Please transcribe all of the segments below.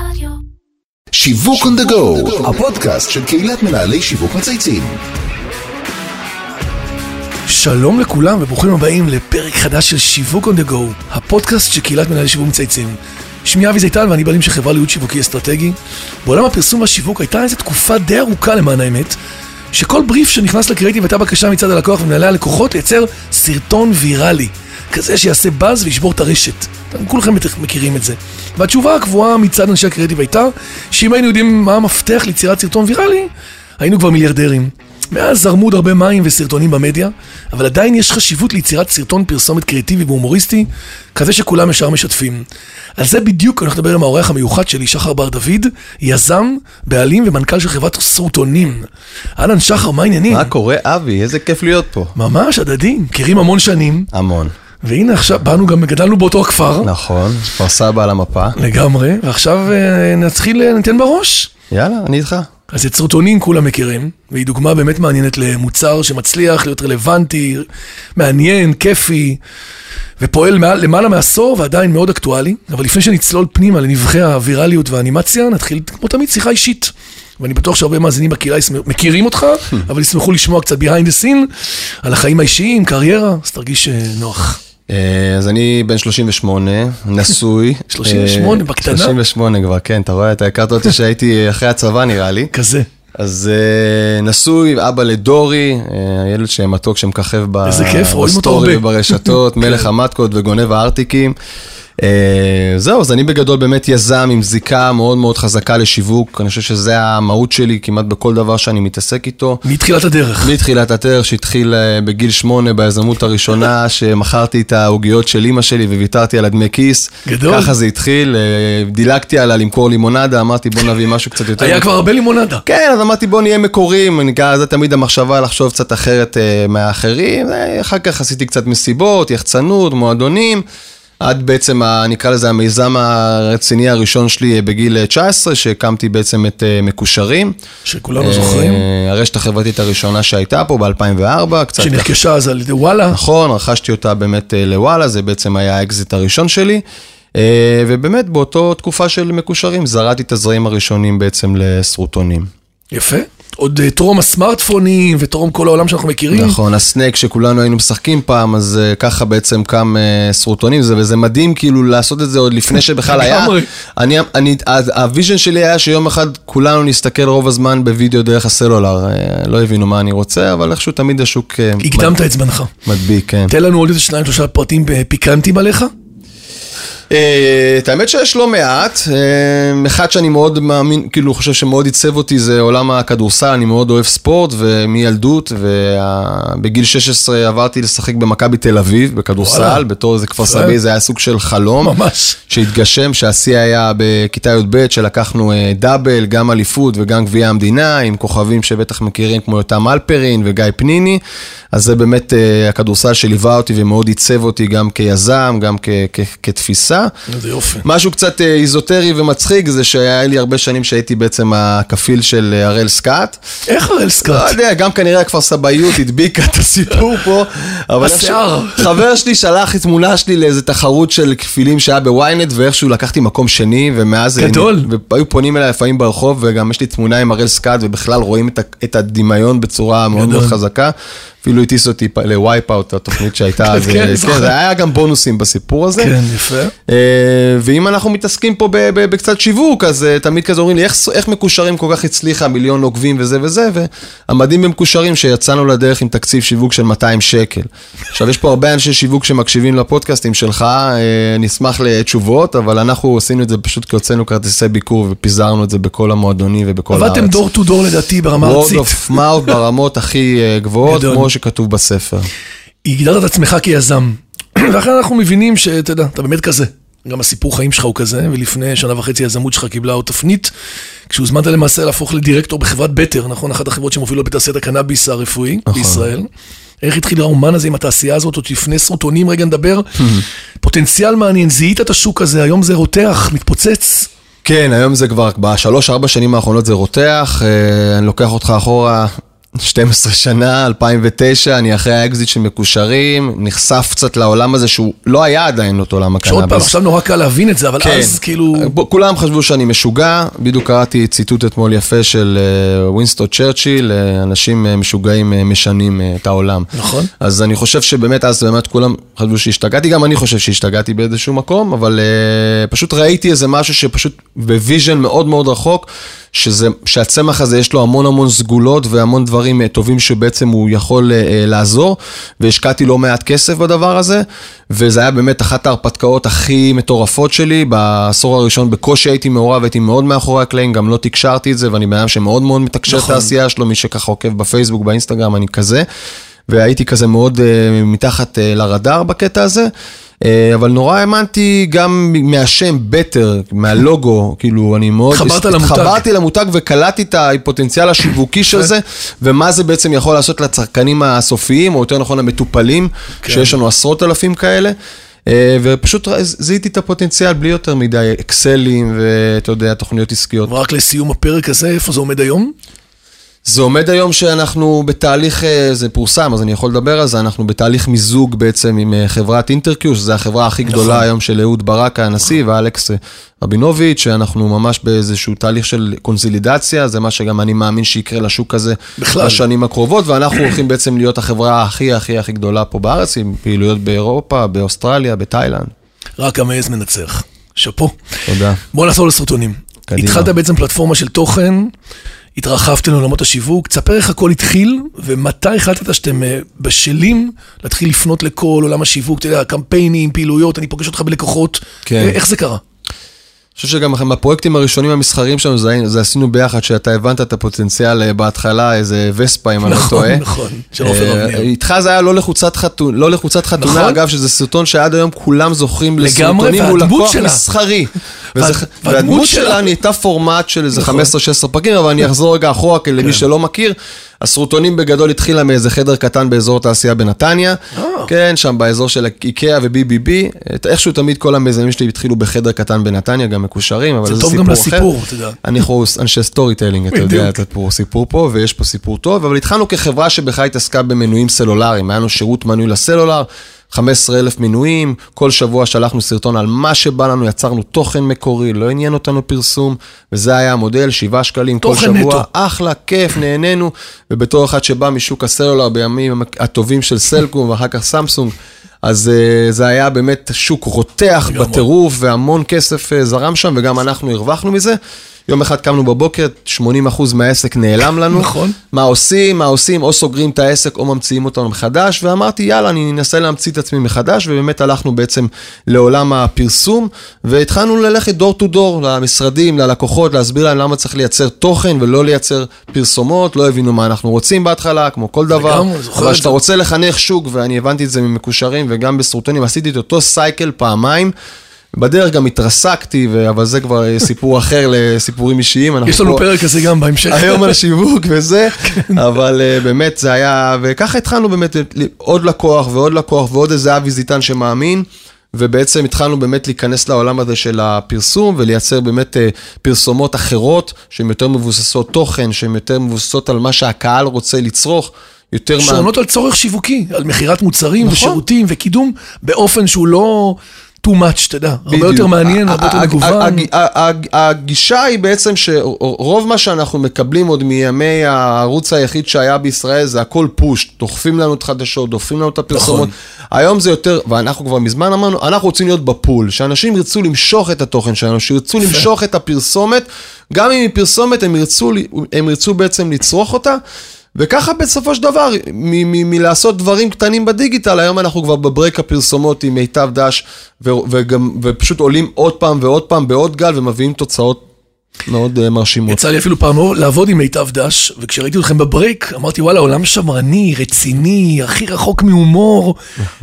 רדיו. שיווק on the go, הפודקאסט של קהילת מנהלי שיווק מצייצים. שלום לכולם וברוכים הבאים לפרק חדש של שיווק on the go, הפודקאסט של קהילת מנהלי שיווק מצייצים. שמי אבי זיתן ואני בעלים של חברה לייעוד שיווקי אסטרטגי. בעולם הפרסום והשיווק הייתה איזו תקופה די ארוכה למען האמת, שכל בריף שנכנס לקריאיטיב הייתה בקשה מצד הלקוח ומנהלי הלקוחות לייצר סרטון ויראלי, כזה שיעשה באז וישבור את הרשת. אתם כולכם בטח מכירים את זה. והתשובה הקבועה מצד אנשי הקריאיטיב הייתה, שאם היינו יודעים מה המפתח ליצירת סרטון ויראלי, היינו כבר מיליארדרים. מאז זרמו עוד הרבה מים וסרטונים במדיה, אבל עדיין יש חשיבות ליצירת סרטון פרסומת קריאטיבי והומוריסטי, כזה שכולם ישר משתפים. על זה בדיוק אנחנו נדבר עם האורח המיוחד שלי, שחר בר דוד, יזם, בעלים ומנכ"ל של חברת סרוטונים. אהלן שחר, מה העניינים? מה קורה, אבי? איזה כיף להיות פה. ממש הדדי, מכירים המון שנים, המון. והנה עכשיו באנו גם, גדלנו באותו הכפר, נכון, כפר סבא על המפה. לגמרי, ועכשיו אה, נתחיל, אה, ניתן בראש. יאללה, אני איתך. אז את סרטונים כולם מכירים, והיא דוגמה באמת מעניינת למוצר שמצליח להיות רלוונטי, מעניין, כיפי, ופועל מעל, למעלה מעשור ועדיין מאוד אקטואלי. אבל לפני שנצלול פנימה לנבחי הווירליות והאנימציה, נתחיל כמו תמיד שיחה אישית. ואני בטוח שהרבה מאזינים בקהילה מכירים אותך, אבל ישמחו לשמוע קצת behind the scene, על החיים האישיים, קריירה, אז תרגיש אה, נוח. אה, אז אני בן 38, נשוי. 38, אה, בקטנה. 38 כבר, כן, אתה רואה, אתה הכרת אותי שהייתי אחרי הצבא נראה לי. כזה. אז אה, נשוי, אבא לדורי, הילד המתוק שמככב בסטורי. וברשתות, מלך המטקות וגונב הארטיקים. אה, זהו, אז אני בגדול באמת יזם עם זיקה מאוד מאוד חזקה לשיווק, אני חושב שזה המהות שלי כמעט בכל דבר שאני מתעסק איתו. מתחילת הדרך. מתחילת הדרך שהתחיל אה, בגיל שמונה ביזמות הראשונה, שמכרתי את העוגיות של אימא שלי וויתרתי על הדמי כיס. גדול. ככה זה התחיל, אה, דילגתי על הלמכור לימונדה, אמרתי בוא נביא משהו קצת יותר... היה כבר הרבה לימונדה. כן, אז אמרתי בוא נהיה מקוריים, אני- זה תמיד המחשבה לחשוב קצת אחרת אה, מהאחרים, אחר כך עשיתי קצת מסיבות, יחצנות, מועדונים, עד בעצם, ה- נקרא לזה המיזם הרציני הראשון שלי אה, בגיל אה, 19, שהקמתי בעצם את אה, מקושרים. שכולנו זוכרים, אה, הרשת החברתית הראשונה שהייתה פה ב-2004, קצת. שנרכשה אז על ידי וואלה. נכון, רכשתי אותה באמת אה, לוואלה, זה בעצם היה האקזיט הראשון שלי. אה, ובאמת באותו תקופה של מקושרים זרעתי את הזרעים הראשונים בעצם לסרוטונים. יפה. עוד אה, טרום הסמארטפונים וטרום כל העולם שאנחנו מכירים. נכון, ה snake שכולנו היינו משחקים פעם, אז אה, ככה בעצם קם אה, סרוטונים, זה, וזה מדהים כאילו לעשות את זה עוד לפני שבכלל היה. אני, אני, ה vision שלי היה שיום אחד כולנו נסתכל רוב הזמן בווידאו דרך הסלולר. אה, לא הבינו מה אני רוצה, אבל איכשהו תמיד השוק אה, הקדמת את זמנך. מדביק, כן. תן לנו עוד איזה שניים שלושה פרטים פיקנטיים עליך. אה, את האמת שיש לא מעט, אה, אחד שאני מאוד מאמין, כאילו חושב שמאוד עיצב אותי זה עולם הכדורסל, אני מאוד אוהב ספורט ומילדות, ובגיל 16 עברתי לשחק במכבי תל אביב, בכדורסל. בתור איזה כפר. סבאי, זה היה סוג של חלום. ממש. שהתגשם, שהשיא היה בכיתה י"ב, שלקחנו אה, דאבל, גם אליפות וגם גביע המדינה, עם כוכבים שבטח מכירים כמו יותם אלפרין וגיא פניני, אז זה באמת הכדורסל שליווה אותי ומאוד עיצב אותי גם כיזם, גם כ- כתפיסה. איזה יופי. משהו קצת אה, איזוטרי ומצחיק זה שהיה לי הרבה שנים שהייתי בעצם הכפיל של אה, הראל סקאט. איך הראל לא סקאט? יודע, גם כנראה הכפר סבאיות הדביקה את הסיפור פה. אבל השיער. חבר שלי שלח לי תמונה שלי לאיזה תחרות של כפילים שהיה בוויינט, ואיכשהו לקחתי מקום שני, ומאז... גדול. והיו פונים אליי לפעמים ברחוב, וגם יש לי תמונה עם הראל סקאט, ובכלל רואים את, הדמיון בצורה מאוד מאוד. חזקה. אפילו הטיס אותי פ- לווייפ אאוט, התוכנית שהייתה, אז, כן, אה, אני זוכר. זה היה גם בונוסים בסיפור הזה. כן, יפה. אה, ואם אנחנו מתעסקים פה בקצת שיווק, אז אה, תמיד כזה אומרים לי, איך, מקושרים כל כך הצליחה, מיליון עוקבים וזה וזה, והמדהים במקושרים שיצאנו לדרך עם תקציב שיווק של 200 שקל. עכשיו, יש פה הרבה אנשי שיווק שמקשיבים לפודקאסטים שלך, אה, נשמח לתשובות, אבל אנחנו עשינו את זה פשוט כי הוצאנו כרטיסי ביקור ופיזרנו את זה בכל המועדונים ובכל הארץ. עבדתם דור טו דור לדעתי ברמה ארצית. of mouth ברמות הכי גבוהות, גדול. כמו שכתוב בספר. הגדרת את עצמך כיזם. ואחרי אנחנו מבינים שאתה יודע, אתה באמת כזה. גם הסיפור חיים שלך הוא כזה, ולפני שנה וחצי היזמות שלך קיבלה עוד תפנית, כשהוזמנת למעשה להפוך לדירקטור בחברת בטר, נכון? אחת החברות שמובילות בתעשיית הקנאביס הרפואי נכון. בישראל. איך התחיל האומן הזה עם התעשייה הזאת, עוד לפני סרוטונים, רגע נדבר. פוטנציאל מעניין, זיהית את השוק הזה, היום זה רותח, מתפוצץ. כן, היום זה כבר בשלוש-ארבע שנים האחרונות זה רותח, אה, אני לוקח אותך אחורה 12 שנה, 2009, אני אחרי האקזיט של מקושרים, נחשף קצת לעולם הזה שהוא לא היה עדיין אותו עולם הקנאביס. שעוד פעם, עכשיו נורא קל להבין את זה, אבל כן. אז כאילו... כולם חשבו שאני משוגע, בדיוק קראתי ציטוט אתמול יפה של אה, ווינסטון צ'רצ'יל, אה, אנשים אה, משוגעים אה, משנים אה, את העולם. נכון. אז אני חושב שבאמת אז באמת כולם חשבו שהשתגעתי, גם אני חושב שהשתגעתי באיזשהו מקום, אבל אה, פשוט ראיתי איזה משהו שפשוט ב vision מאוד מאוד רחוק, שזה, שהצמח הזה יש לו המון המון סגולות והמון דברים uh, טובים שבעצם הוא יכול uh, uh, לעזור, והשקעתי לא מעט כסף בדבר הזה, וזה היה באמת אחת ההרפתקאות הכי מטורפות שלי, בעשור הראשון בקושי הייתי מעורב, הייתי מאוד מאחורי הקלעים, גם לא תקשרתי את זה, ואני בן אדם שמאוד מאוד מתקשר את נכון. העשייה שלו, מי שככה עוקב בפייסבוק, באינסטגרם, אני כזה. והייתי כזה מאוד uh, מתחת uh, לרדאר בקטע הזה. Uh, אבל נורא האמנתי גם מהשם בטר, מהלוגו, כאילו אני מאוד... התחברת למותג. התחברתי למותג וקלטתי את הפוטנציאל השיווקי של זה, ומה זה בעצם יכול לעשות לצרכנים הסופיים, או יותר נכון המטופלים, כן. שיש לנו עשרות אלפים כאלה. אה, ופשוט זיהיתי את הפוטנציאל בלי יותר מדי אקסלים ואתה יודע, תוכניות עסקיות. ורק לסיום הפרק הזה, איפה זה עומד היום? זה עומד היום שאנחנו בתהליך, אה, זה פורסם, אז אני יכול לדבר על זה, אנחנו בתהליך מיזוג בעצם עם אה, חברת אינטרקיו, שזו החברה הכי גדולה נכון. היום של אהוד ברק הנשיא ואלכס אה, רבינוביץ', שאנחנו ממש באיזשהו תהליך של קונסולידציה, זה מה שגם אני מאמין שיקרה לשוק הזה בכלל. בשנים הקרובות, ואנחנו הולכים בעצם להיות החברה הכי הכי הכי גדולה פה בארץ, עם פעילויות באירופה, באוסטרליה, בתאילנד. רק המעז מנצח. שאפו. תודה. בוא נחזור לסרטונים. קדימה. התחלת בעצם פלטפורמה של תוכן, התרחבתם לעולמות השיווק, תספר איך הכל התחיל, ומתי החלטת שאתם אה, בשלים להתחיל לפנות לכל עולם השיווק, אתה יודע, קמפיינים, פעילויות, אני פוגש אותך בלקוחות, כן. אה, איך זה קרה? חושב שגם בפרויקטים הראשונים המסחריים שלנו, זה, זה עשינו ביחד, שאתה הבנת את הפוטנציאל אה, בהתחלה, איזה וספה, אם אני לא נכון, טועה. נכון, אבנר. איתך זה היה לא לחוצת חתונה, לא לחוצת חתונה, נכון. אגב, שזה סרטון שעד היום כולם זוכרים לסרטונים מול לקוח. מסחרי. והדמות שלה. נהייתה פורמט של איזה נכון. 15-16 פרקים, אבל אני אחזור רגע אחורה, כי כן. למי שלא מכיר. הסרוטונים בגדול התחילה מאיזה חדר קטן באזור התעשייה בנתניה. אה. כן, שם באזור של איקאה ו-BBB. איכשהו תמיד כל המיזמים שלי התחילו בחדר קטן בנתניה, גם מקושרים, אבל זה זה טוב סיפור גם אחר. לסיפור, אתה יודע. אנחנו אנשי storytelling, אתה יודע. את פה סיפור פה, ויש פה סיפור טוב, אבל התחלנו כחברה שבכלל התעסקה במנויים סלולריים, היה לנו שירות מנוי לסלולר, 15 אלף מנויים, כל שבוע שלחנו סרטון על מה שבא לנו, יצרנו תוכן מקורי, לא עניין אותנו פרסום, וזה היה המודל, 7 שקלים כל שבוע, נטו. אחלה, כיף, נהנינו, ובתור אחד שבא משוק הסלולר בימים הטובים של סלקום ואחר כך סמסונג, אז uh, זה היה באמת שוק רותח. בטירוף, והמון כסף uh, זרם שם, וגם אנחנו הרווחנו מזה. יום אחד קמנו בבוקר, 80% מהעסק נעלם לנו. נכון. מה עושים? מה עושים? או סוגרים את העסק או ממציאים אותנו מחדש, ואמרתי, יאללה, אני אנסה להמציא את עצמי מחדש, ובאמת הלכנו בעצם לעולם הפרסום, והתחלנו ללכת דור טו דור למשרדים, ללקוחות, להסביר להם למה צריך לייצר תוכן ולא לייצר פרסומות, לא הבינו מה אנחנו רוצים בהתחלה, כמו כל דבר. אבל את כשאתה. רוצה לחנך שוק, ואני הבנתי את זה ממקושרים וגם בסרוטונים, עשיתי את אותו סייקל פעמיים. בדרך גם התרסקתי, ו- אבל זה כבר אה, סיפור אחר לסיפורים אישיים. יש לנו פה- פרק כזה גם בהמשך. היום על שיווק וזה, אבל uh, באמת זה היה, וככה התחלנו באמת עוד לקוח ועוד לקוח ועוד איזה אבי זיתן שמאמין. ובעצם התחלנו באמת להיכנס לעולם הזה של הפרסום ולייצר באמת uh, פרסומות אחרות שהן יותר מבוססות תוכן, שהן יותר מבוססות על מה שהקהל רוצה לצרוך, יותר מה... שעונות על צורך שיווקי, על מכירת מוצרים נכון. ושירותים וקידום, באופן שהוא לא too much, אתה יודע, הרבה. יותר מעניין, הרבה יותר מגוון. הגישה היא בעצם שרוב מה שאנחנו מקבלים עוד מימי הערוץ היחיד שהיה בישראל זה הכל פוש, דוחפים לנו את החדשות, דוחפים לנו את הפרסומות. נכון. היום זה יותר, ואנחנו כבר מזמן אמרנו, אנחנו רוצים להיות בפול, שאנשים ירצו למשוך את התוכן שלנו, שירצו למשוך את הפרסומת, גם אם היא פרסומת הם ירצו, הם ירצו בעצם לצרוך אותה. וככה בסופו של דבר, מ- מ- מלעשות דברים קטנים בדיגיטל, היום אנחנו כבר בברייק הפרסומות עם מיטב דש, ו- וגם, ופשוט עולים עוד פעם ועוד פעם בעוד גל, ומביאים תוצאות מאוד uh, מרשימות. יצא לי אפילו פעם לעבוד עם מיטב דש, וכשראיתי אתכם בברייק, אמרתי, וואלה, עולם שמרני, רציני, הכי רחוק מהומור,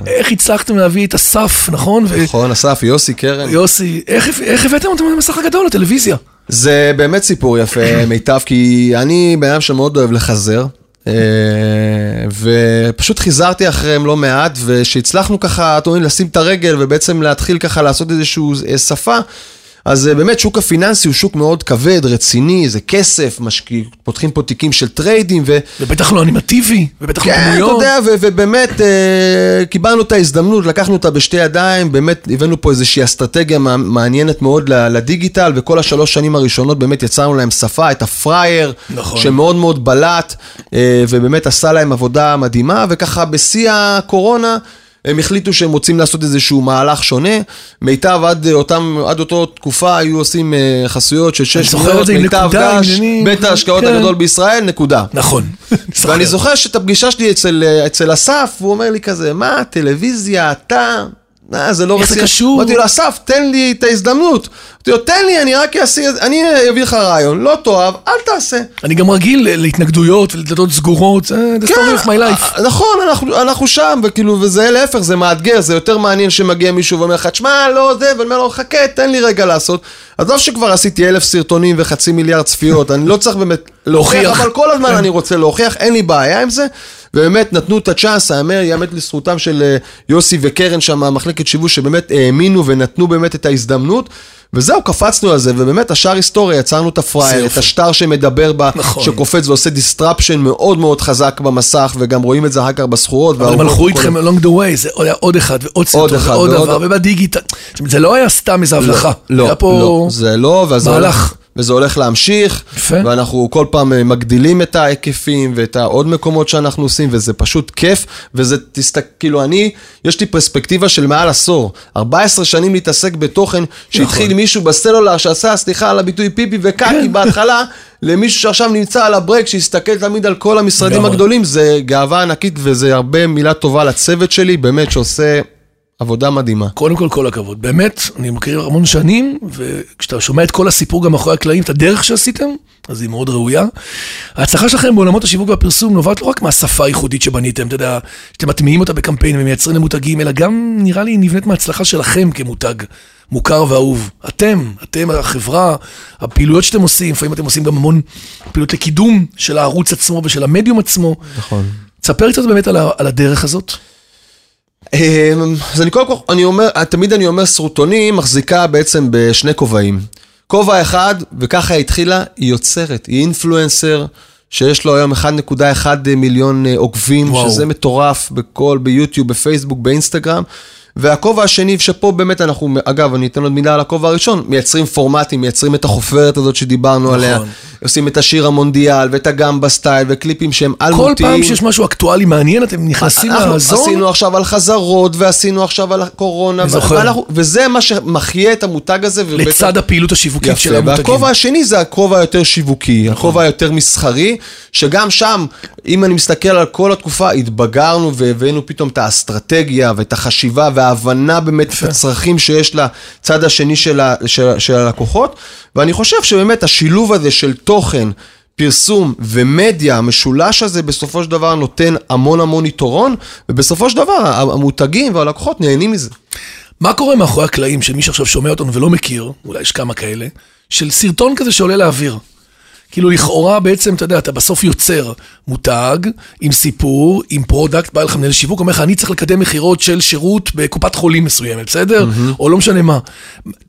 איך הצלחתם להביא את אסף, נכון? נכון, אסף, יוסי, קרן. יוסי, איך איך הבאתם אותם למסך הגדול, לטלוויזיה? זה באמת סיפור יפה, מיטב, כי אני בן אדם שמאוד אוהב לחזר. אה, ופשוט חיזרתי אחריהם לא מעט, ושהצלחנו ככה, אתם יודעים, לשים את הרגל ובעצם להתחיל ככה לעשות איזושהי אה, שפה, אז אה, באמת שוק הפיננסי הוא שוק מאוד כבד, רציני, זה כסף, משקיע, פותחים פה תיקים של טריידים, ו... ובטח לא אנימטיבי, ובטח לא כן, אתה דמויות. יודע, ו- ובאמת אה, קיבלנו את ההזדמנות, לקחנו אותה בשתי ידיים, באמת הבאנו פה איזושהי אסטרטגיה מע- מעניינת מאוד לדיגיטל, וכל השלוש שנים הראשונות באמת יצרנו להם שפה, את הפראייר, נכון. שמאוד מאוד בלט, אה, ובאמת עשה להם עבודה מדהימה, וככה בשיא הקורונה, הם החליטו שהם רוצים לעשות איזשהו מהלך שונה. מיטב עד, אה, אותם, עד אותו תקופה היו עושים אה, חסויות של שש עם מיטב גש, עניינים. בית ההשקעות כן. הגדול בישראל, נקודה. נכון. ואני זוכר שאת הפגישה שלי אצל, אצל אסף, הוא אומר לי כזה, מה, טלוויזיה, אתה, אה, זה לא איך זה רציני." קשור? אמרתי לו, אסף, תן לי את ההזדמנות. תן לי, אני רק אעשה, אני אביא לך רעיון, לא תאהב, אל תעשה. אני גם רגיל להתנגדויות ולדלתות סגורות, זה the story of my life. אה, נכון, אנחנו, אנחנו שם, וכאילו, וזה להפך, זה מאתגר, זה יותר מעניין שמגיע מישהו ואומר לך, תשמע, לא זה, ואני אומר לו, חכה, תן לי רגע לעשות. עזוב שכבר עשיתי אלף סרטונים וחצי מיליארד צפיות, אני לא צריך באמת להוכיח. אבל כל הזמן כן. אני רוצה להוכיח, אין לי בעיה עם זה. ובאמת נתנו את הצ'אנס, האמת, ייאמר לזכותם של אה, יוסי וקרן שם, מחלקת שיווק, שבאמת האמינו ונתנו באמת את ההזדמנות. וזהו, קפצנו על זה, ובאמת השאר היסטוריה, יצרנו את זה הפראייר, את. השטר שמדבר בה, נכון. שקופץ ועושה disruption מאוד מאוד חזק במסך, וגם רואים את זה אחר כך בסחורות. אבל הם הלכו איתכם along the way, זה היה עוד אחד ועוד סרטון אחד ועוד דבר, ובדיגיטל. זה לא היה סתם הבלחה. לא, היה פה... לא, זה לא, וזה מהלך. וזה הולך להמשיך, יפה. ואנחנו כל פעם אה, מגדילים את ההיקפים ואת העוד מקומות שאנחנו עושים, וזה פשוט כיף, וזה, תסתכל, כאילו אני, יש לי פרספקטיבה של מעל עשור, 14 שנים להתעסק בתוכן, שהתחיל נכון. מישהו בסלולר שעשה, סליחה על הביטוי פיפי וקקי כן. בהתחלה, למישהו שעכשיו נמצא על הברק, שיסתכל תמיד על כל המשרדים. הגדולים, זה גאווה ענקית, וזה הרבה מילה טובה לצוות שלי, באמת שעושה עבודה מדהימה. קודם כל, כל הכבוד. באמת, אני מכיר המון שנים, וכשאתה שומע את כל הסיפור גם מאחורי הקלעים, את הדרך שעשיתם, אז היא מאוד ראויה. ההצלחה שלכם בעולמות השיווק והפרסום נובעת לא רק מהשפה הייחודית שבניתם, אתה יודע, שאתם מטמיעים אותה בקמפיינים ומייצרים למותגים, אלא גם, נראה לי, נבנית מההצלחה שלכם כמותג. מוכר ואהוב. אתם, אתם החברה, הפעילויות שאתם עושים, לפעמים אתם עושים גם המון פעילות לקידום של הערוץ עצמו ושל המדיום עצמו. נכון. תספר קצת באמת על, על הדרך הזאת. אמ, אז אני קודם כל, אני אומר, תמיד אני אומר סרוטונים מחזיקה בעצם בשני כובעים. כובע אחד, וככה היא התחילה, היא יוצרת, היא אינפלואנסר, שיש לו היום 1.1 מיליון אה, עוקבים, וואו. שזה מטורף בכל, ביוטיוב, בפייסבוק, באינסטגרם. והכובע השני, שפה באמת אנחנו, אגב, אני אתן עוד מילה על הכובע הראשון, מייצרים פורמטים, מייצרים את החופרת הזאת שדיברנו נכון. עליה, עושים את השיר המונדיאל, ואת הגמבה סטייל, וקליפים שהם כל אלמותיים. פעם שיש משהו אקטואלי מעניין, אתם נכנסים לזון. עשינו עכשיו על חזרות, ועשינו עכשיו על הקורונה. ואנחנו- וזה מה שמחיה את המותג הזה. ובעצם- לצד הפעילות השיווקית יפה, של המותגים. והכובע השני זה הכובע היותר שיווקי, נכון. הכובע היותר מסחרי, שגם שם, אם אני מסתכל על כל התקופה, התבגרנו והבאנו פתאום את האסטרטגיה ואת החשיבה וההבנה באמת את הצרכים שיש לצד השני של, ה, של, של הלקוחות, ואני חושב שבאמת השילוב הזה של תוכן, פרסום ומדיה, המשולש הזה בסופו של דבר נותן המון המון יתרון, ובסופו של דבר המותגים והלקוחות נהנים מזה. מה קורה מאחורי הקלעים של מי שעכשיו שומע אותנו ולא מכיר, אולי יש כמה כאלה, של סרטון כזה שעולה לאוויר? כאילו לכאורה בעצם, אתה יודע, אתה בסוף יוצר מותג עם סיפור, עם product, בא לך מנהל שיווק, אומר לך, אני צריך לקדם מכירות של שירות בקופת חולים מסוימת, בסדר? או לא משנה מה.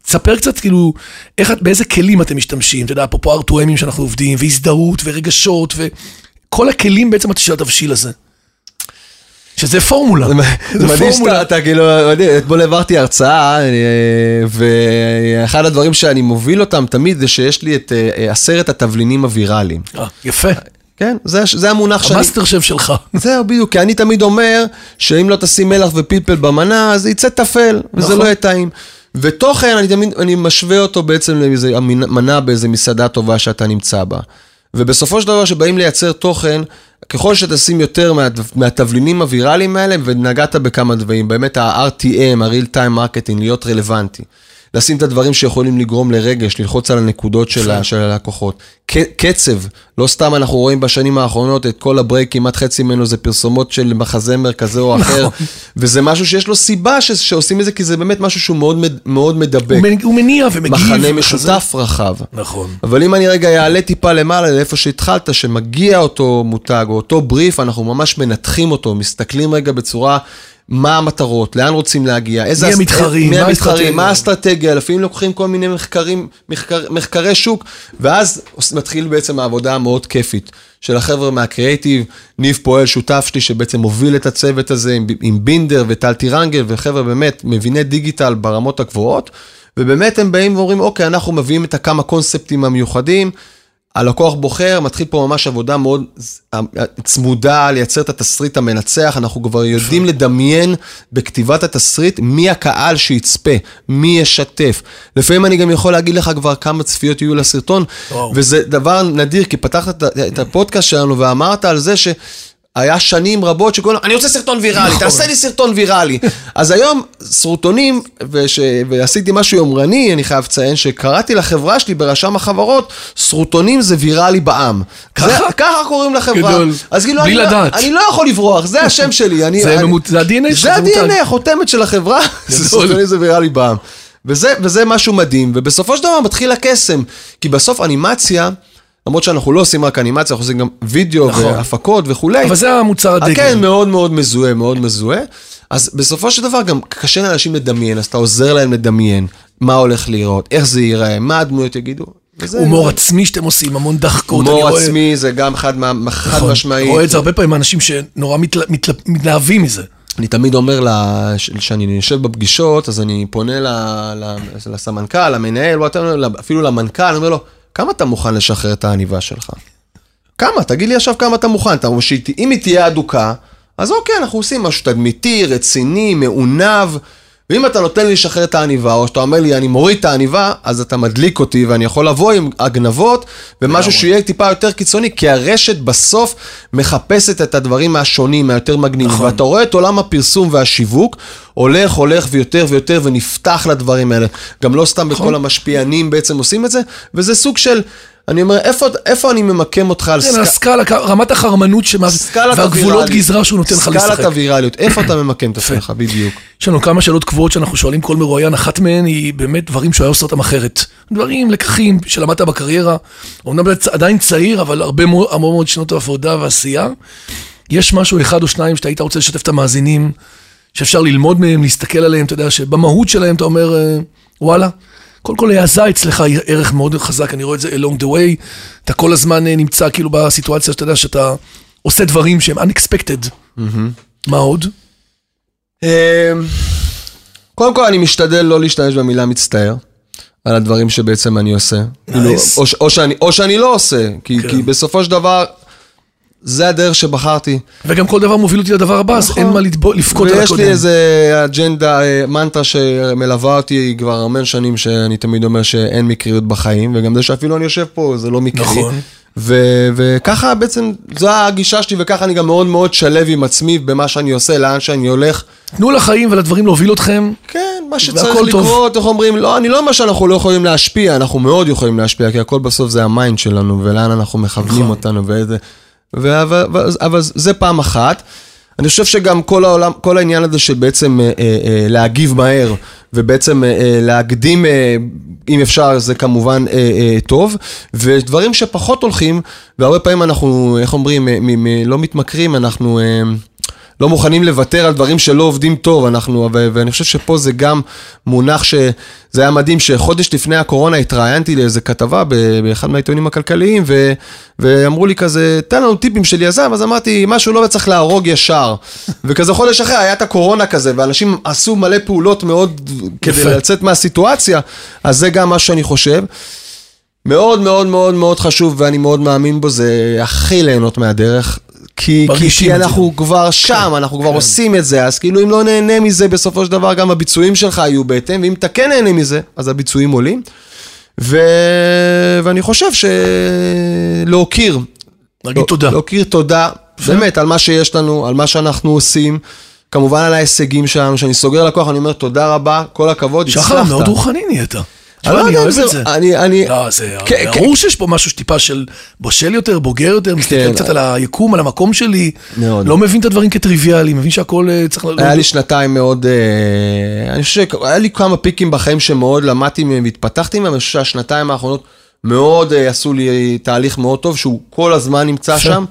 תספר קצת, כאילו, איך, באיזה כלים אתם משתמשים, אתה יודע, אפרופו R2Mים שאנחנו עובדים, והזדהות, ורגשות, וכל הכלים בעצם של התבשיל הזה. שזה פורמולה. זה מדהים. שאתה, אתה כאילו, אתמול העברתי הרצאה, אה, ואחד הדברים שאני מוביל אותם תמיד זה שיש לי את אה, עשרת התבלינים הוויראליים. אה, יפה. כן, זה, זה המונח שאני... המאסטר שף שלך. זהו, בדיוק, כי אני תמיד אומר שאם לא תשים מלח ופלפל במנה, אז יצא טפל, וזה נכון. לא יהיה טעים. ותוכן, אני תמיד, אני משווה אותו בעצם לאיזה מנה באיזה מסעדה טובה שאתה נמצא בה. ובסופו של דבר, שבאים לייצר תוכן, ככל שתשים יותר מה, מהתבלינים הוויראליים האלה, ונגעת בכמה דברים, באמת ה-RTM, ה-real time marketing, להיות רלוונטי. לשים את הדברים שיכולים לגרום לרגש, ללחוץ על הנקודות של, ה, של הלקוחות. קצב, לא סתם אנחנו רואים בשנים האחרונות את כל הברייק, כמעט חצי ממנו זה פרסומות של מחזמר כזה או אחר, וזה משהו שיש לו סיבה ש, שעושים את זה, כי זה באמת משהו שהוא מאוד, מאוד מדבק. הוא מנ- הוא מניע ומגיב. מחנה. משותף רחב. נכון. אבל אם אני רגע אעלה טיפה למעלה, לאיפה שהתחלת, שמגיע אותו מותג או אותו בריף, אנחנו ממש מנתחים אותו, מסתכלים רגע בצורה מה המטרות, לאן רוצים להגיע, איזה... מי אס- המתחרים, מי מה המתחרים. מה האסטרטגיה, לפעמים לוקחים כל מיני מחקרים, מחקר, מחקרי שוק, ואז מתחיל בעצם העבודה המאוד כיפית של החבר'ה מהקריאייטיב, ניב פועל, שותף שלי, שבעצם מוביל את הצוות הזה עם, עם בינדר וטל טירנגל, וחבר'ה באמת מביני דיגיטל ברמות הגבוהות, ובאמת הם באים ואומרים, אוקיי, אנחנו מביאים את הכמה קונספטים המיוחדים, הלקוח בוחר, מתחיל פה ממש עבודה מאוד צמודה, לייצר את התסריט המנצח, אנחנו כבר יודעים לדמיין בכתיבת התסריט מי הקהל שיצפה, מי ישתף. לפעמים אני גם יכול להגיד לך כבר כמה צפיות יהיו לסרטון, וואו. וזה דבר נדיר, כי פתחת את- את הפודקאסט שלנו ואמרת על זה ש... היה שנים רבות שכולם, אני רוצה סרטון ויראלי, נכון. תעשה לי סרטון ויראלי. אז היום סרטונים, וש... ועשיתי משהו יומרני, אני חייב לציין, שקראתי לחברה שלי ברשם החברות, סרטונים זה ויראלי בעם. ככה? זה, ככה קוראים לחברה. גדול. אז כאילו, בלי אני, לדעת. לא, אני לא יכול לברוח, זה השם שלי. אני, זה אני, ממות- זה ה-DNA זה. ה-DNA, החותמת של החברה, זה. סרטונים זה ויראלי בעם. וזה, וזה משהו מדהים, ובסופו של דבר מתחיל הקסם. כי בסוף אנימציה, למרות שאנחנו לא עושים רק אנימציה, אנחנו עושים גם וידאו נכון. והפקות וכולי. אבל זה המוצר הדגל. כן, מאוד מאוד מזוהה, מאוד מזוהה. אז בסופו של דבר גם קשה לאנשים לדמיין, אז אתה עוזר להם לדמיין מה הולך להיראות, איך זה ייראה, מה הדמויות יגידו. הומור עצמי שאתם עושים, המון דחקות. הומור רואה- עצמי זה גם חד מה- חד נכון. משמעי. רואה את זה הרבה פעמים אנשים שנורא מתל- מתל- מתלהבים מזה. אני תמיד אומר לה, ש- שאני יושב בפגישות, אז אני פונה ל, ל, לסמנכ"ל, למנהל, אפילו למנכ"ל, אני אומר לו, כמה אתה מוכן לשחרר את העניבה שלך? כמה? תגיד לי עכשיו כמה אתה מוכן. אתה שאם היא תהיה אדוקה, אז אוקיי, אנחנו עושים משהו תדמיתי, רציני, מעונב. ואם אתה נותן לי לשחרר את העניבה, או שאתה אומר לי, אני מוריד את העניבה, אז אתה מדליק אותי, ואני יכול לבוא עם הגנבות, ומשהו שיהיה טיפה יותר קיצוני, כי הרשת בסוף מחפשת את הדברים השונים, היותר מגניבים. נכון. ואתה רואה את עולם הפרסום והשיווק, הולך, הולך ויותר ויותר, ונפתח לדברים האלה. גם לא סתם נכון. בכל המשפיענים בעצם עושים את זה, וזה סוג של, אני אומר, איפה, איפה אני ממקם אותך על כן, סקאלה? הסקאלה, כ- רמת החרמנות שמה- והגבולות. גזרה שהוא נותן לך לשחק. סקלת הווירליות, איפה אתה ממקם את עצמך, בדיוק. יש לנו כמה שאלות קבועות שאנחנו שואלים כל מרואיין, אחת מהן היא באמת דברים שהוא היה עושה אותם אחרת. דברים, לקחים שלמדת בקריירה, אומנם אתה עדיין צעיר, אבל הרבה מאוד, הרבה מאוד שנות עבודה ועשייה. יש משהו אחד או שניים שאתה היית רוצה לשתף את המאזינים, שאפשר ללמוד מהם, להסתכל עליהם, אתה יודע, שבמהות שלהם אתה אומר, אה, וואלה, קודם כל העזה אצלך היא ערך מאוד חזק, אני רואה את זה along the way, אתה כל הזמן אה, נמצא כאילו בסיטואציה שאתה יודע שאתה עושה דברים שהם unexpected. מה עוד? אמ, קודם כל, אני משתדל לא להשתמש במילה מצטער. על הדברים שבעצם אני עושה. כאילו, או, ש- או, שאני, או שאני לא עושה, כי, כן. כי בסופו של דבר, זה הדרך שבחרתי. וגם כל דבר מוביל אותי לדבר הבא, אז נכון. אין מה לתבו- לבכות על ויש הקודם. לי איזה אג'נדה, אה, מנטרה שמלווה אותי כבר המון שנים, שאני תמיד אומר שאין מקריות בחיים, וגם זה שאפילו אני יושב פה, זה לא מקרי. נכון. ו- וככה בעצם, זו הגישה שלי, וככה אני גם מאוד מאוד שלב עם עצמי במה שאני עושה, לאן שאני הולך. תנו לחיים ולדברים להוביל אתכם. כן, מה שצריך. לקרות, איך אומרים, לא, אני לא אומר שאנחנו לא יכולים להשפיע, אנחנו מאוד יכולים להשפיע, כי הכל בסוף זה ה mind שלנו, ולאן אנחנו מכוונים נכון. אותנו, ואיזה... אבל, אבל זה פעם אחת. אני חושב שגם כל העולם, כל העניין הזה של בעצם אה, אה, אה, להגיב מהר, ובעצם אה, אה, להקדים, אה, אם אפשר, זה כמובן אה, אה, טוב, ודברים שפחות הולכים, והרבה פעמים אנחנו, איך אומרים, אה, מ- מ- לא מתמכרים, אנחנו... אה, לא מוכנים לוותר על דברים שלא עובדים טוב, אנחנו, ו- ואני חושב שפה זה גם מונח שזה היה מדהים, שחודש לפני הקורונה התראיינתי לאיזה כתבה באחד מהעיתונים הכלכליים, ו- ואמרו לי כזה, תן לנו טיפים של יזם, אז אמרתי, משהו לא צריך להרוג ישר. וכזה חודש אחרי היה את הקורונה כזה, ואנשים עשו מלא פעולות מאוד כדי. לצאת מהסיטואציה, אז זה גם מה שאני חושב. מאוד מאוד מאוד מאוד חשוב, ואני מאוד מאמין בו, זה הכי ליהנות מהדרך. כי, כי, כי זה. אנחנו כבר שם, אנחנו כבר כן. עושים את זה, אז כאילו אם לא נהנה מזה, בסופו של דבר גם הביצועים שלך יהיו בהתאם, ואם אתה כן נהנה מזה, אז הביצועים עולים. ו... ואני חושב שלהוקיר, להגיד תודה. להוקיר תודה, באמת, על מה שיש לנו, על מה שאנחנו עושים, כמובן על ההישגים שלנו, שאני סוגר לקוח, אני אומר תודה רבה, כל הכבוד, שחר, הצלחת. מאוד רוחני נהיית. אני לא יודע אם זה. אני, אני, לא, זה כן, כן. ברור שיש פה משהו שטיפה של בושל יותר, בוגר יותר, מסתכל כן. קצת על היקום, על המקום שלי. מאוד. לא מבין את הדברים כטריוויאליים, מבין שהכל אה, צריך... ל- היה לי שנתיים מאוד, אה, אני חושב שהיה לי כמה פיקים בחיים שמאוד למדתי מהם והתפתחתי מהם, אני חושב שהשנתיים האחרונות מאוד אה, עשו לי תהליך מאוד טוב, שהוא כל הזמן נמצא. שם,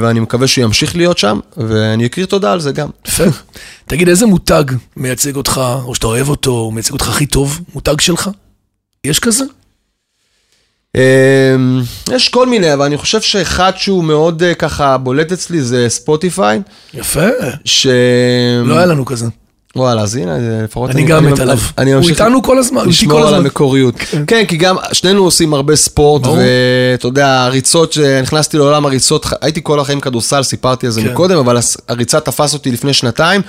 ואני מקווה שהוא ימשיך להיות שם, ואני אכיר תודה על זה גם. יפה. תגיד, איזה מותג מייצג אותך, או שאתה אוהב אותו, או מייצג אותך הכי טוב, מותג שלך? יש כזה? אמ, יש כל מיני, אבל אני חושב שאחד שהוא מאוד אה, ככה בולט אצלי זה ספוטיפיי, יפה. ש... לא היה לנו כזה. וואלה, אז הנה, לפחות אני גם מת עליו. אני הוא איתנו כל הזמן, איתי לשמור כל על הזמן. המקוריות. כן, כי גם שנינו עושים הרבה ספורט. ואתה יודע, הריצות, שנכנסתי לעולם הריצות, הייתי כל החיים כדורסל, סיפרתי על זה כן. מקודם, אבל הריצה תפס אותי לפני שנתיים.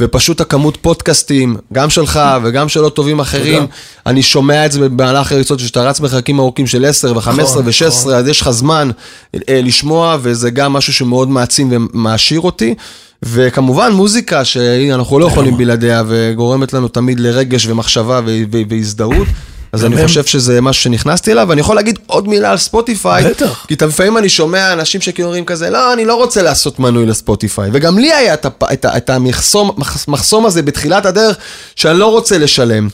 ופשוט הכמות פודקאסטים, גם שלך וגם של עוד טובים אחרים, תודה. אני שומע את זה במהלך הריצות, שאתה רץ מרחקים ארוכים של 10 ו-15 נכון, ו-16, נכון. אז יש לך זמן אה, לשמוע, וזה גם משהו שמאוד מעצים ומעשיר אותי. וכמובן מוזיקה, שאנחנו לא יכולים בלעדיה, וגורמת לנו תמיד לרגש ומחשבה והזדהות. אז אני. חושב שזה משהו שנכנסתי אליו, ואני יכול להגיד עוד מילה על ספוטיפיי. בטח. כי לפעמים אני שומע אנשים שכאילו אומרים כזה, לא, אני לא רוצה לעשות מנוי לספוטיפיי. וגם לי היה את, המחסום מחס- מחסום הזה בתחילת הדרך, שאני לא רוצה לשלם.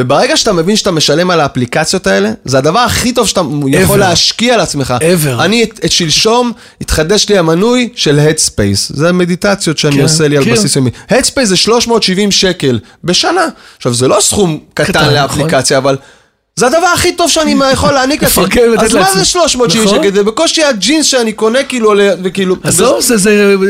וברגע שאתה מבין שאתה משלם על האפליקציות האלה, זה הדבר הכי טוב שאתה יכול Ever. להשקיע על עצמך. Ever. אני את, את שלשום, התחדש לי המנוי של Headspace. זה המדיטציות שאני כן, עושה לי על כן. בסיס יומי. Headspace זה 370 שקל בשנה. עכשיו, זה לא סכום קטן, קטן, נכון. לאפליקציה, אבל... זה הדבר הכי טוב שאני יכול להעניק לעצמי. אז מה. זה 370 נכון. שקל? זה בקושי הג'ינס שאני קונה כאילו, וכאילו... עזוב,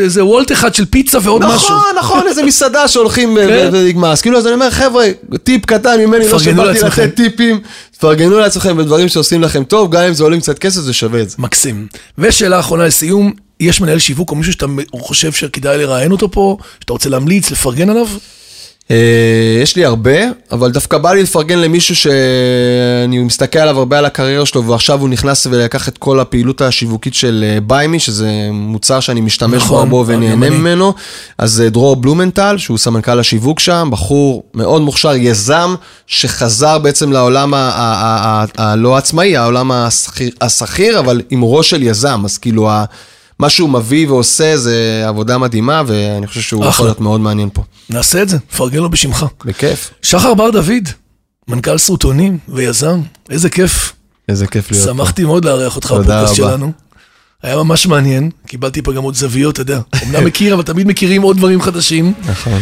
זה- וולט אחד של פיצה ועוד משהו. נכון, נכון, איזה מסעדה שהולכים ו- כן. ונגמר. אז כאילו, אז אני אומר, חבר'ה, טיפ קטן ממני, לא שבאתי. לתת טיפים, תפרגנו לעצמכם בדברים שעושים לכם טוב, גם אם זה עולים קצת כסף, זה שווה את זה. מקסים. ושאלה אחרונה לסיום, יש מנהל שיווק או מישהו שאתה חושב שכדאי לראיין אותו פה, שאתה רוצה להמליץ, לפרגן עליו? אה, יש לי הרבה, אבל דווקא בא לי לפרגן למישהו שאני מסתכל עליו הרבה על הקריירה שלו, ועכשיו הוא נכנס ולקח את כל הפעילות השיווקית של אה, ביימי, שזה מוצר שאני משתמש נכון, בו ונהנה. ממנו. אז אה, דרור בלומנטל, שהוא סמנכ"ל השיווק שם, בחור מאוד מוכשר, יזם, שחזר בעצם לעולם הלא עצמאי, העולם השכיר, אבל עם ראש של יזם, אז כאילו... ה- מה שהוא מביא ועושה זה עבודה מדהימה, ואני חושב שהוא יכול אחלה. להיות מאוד מעניין פה. נעשה את זה, פרגן לו בשמך. בכיף. שחר בר דוד, מנכ"ל סרוטונים ויזם, איזה כיף. איזה כיף להיות פה. שמחתי מאוד לארח אותך בפודקאסט. שלנו. היה ממש מעניין, קיבלתי פה גם עוד זוויות, אתה יודע. אמנם מכיר, אבל תמיד מכירים עוד דברים חדשים. נכון.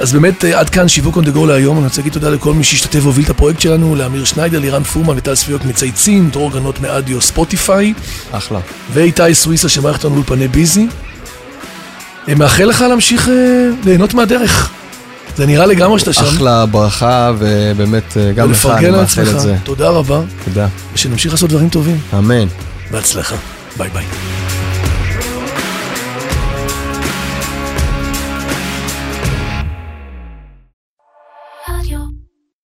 אז באמת, אה, עד כאן שיווק on the go להיום. אני רוצה להגיד תודה לכל מי שהשתתף והוביל את הפרויקט שלנו, לאמיר שניידר, לירן פורמן וטל ספיוק מצייצים, דרור גנות מאדיו ספוטיפיי, אחלה. ואיתי סוויסה שמערכת אותנו באולפני ביזי. אני מאחל לך להמשיך אה, ליהנות מהדרך. זה נראה לגמרי שאתה שם. אחלה ברכה, ובאמת, אה, גם לך אני מאחל. את זה. תודה רבה, תודה. ושנמשיך לעשות דברים טובים. אמן. בהצלחה. ביי ביי.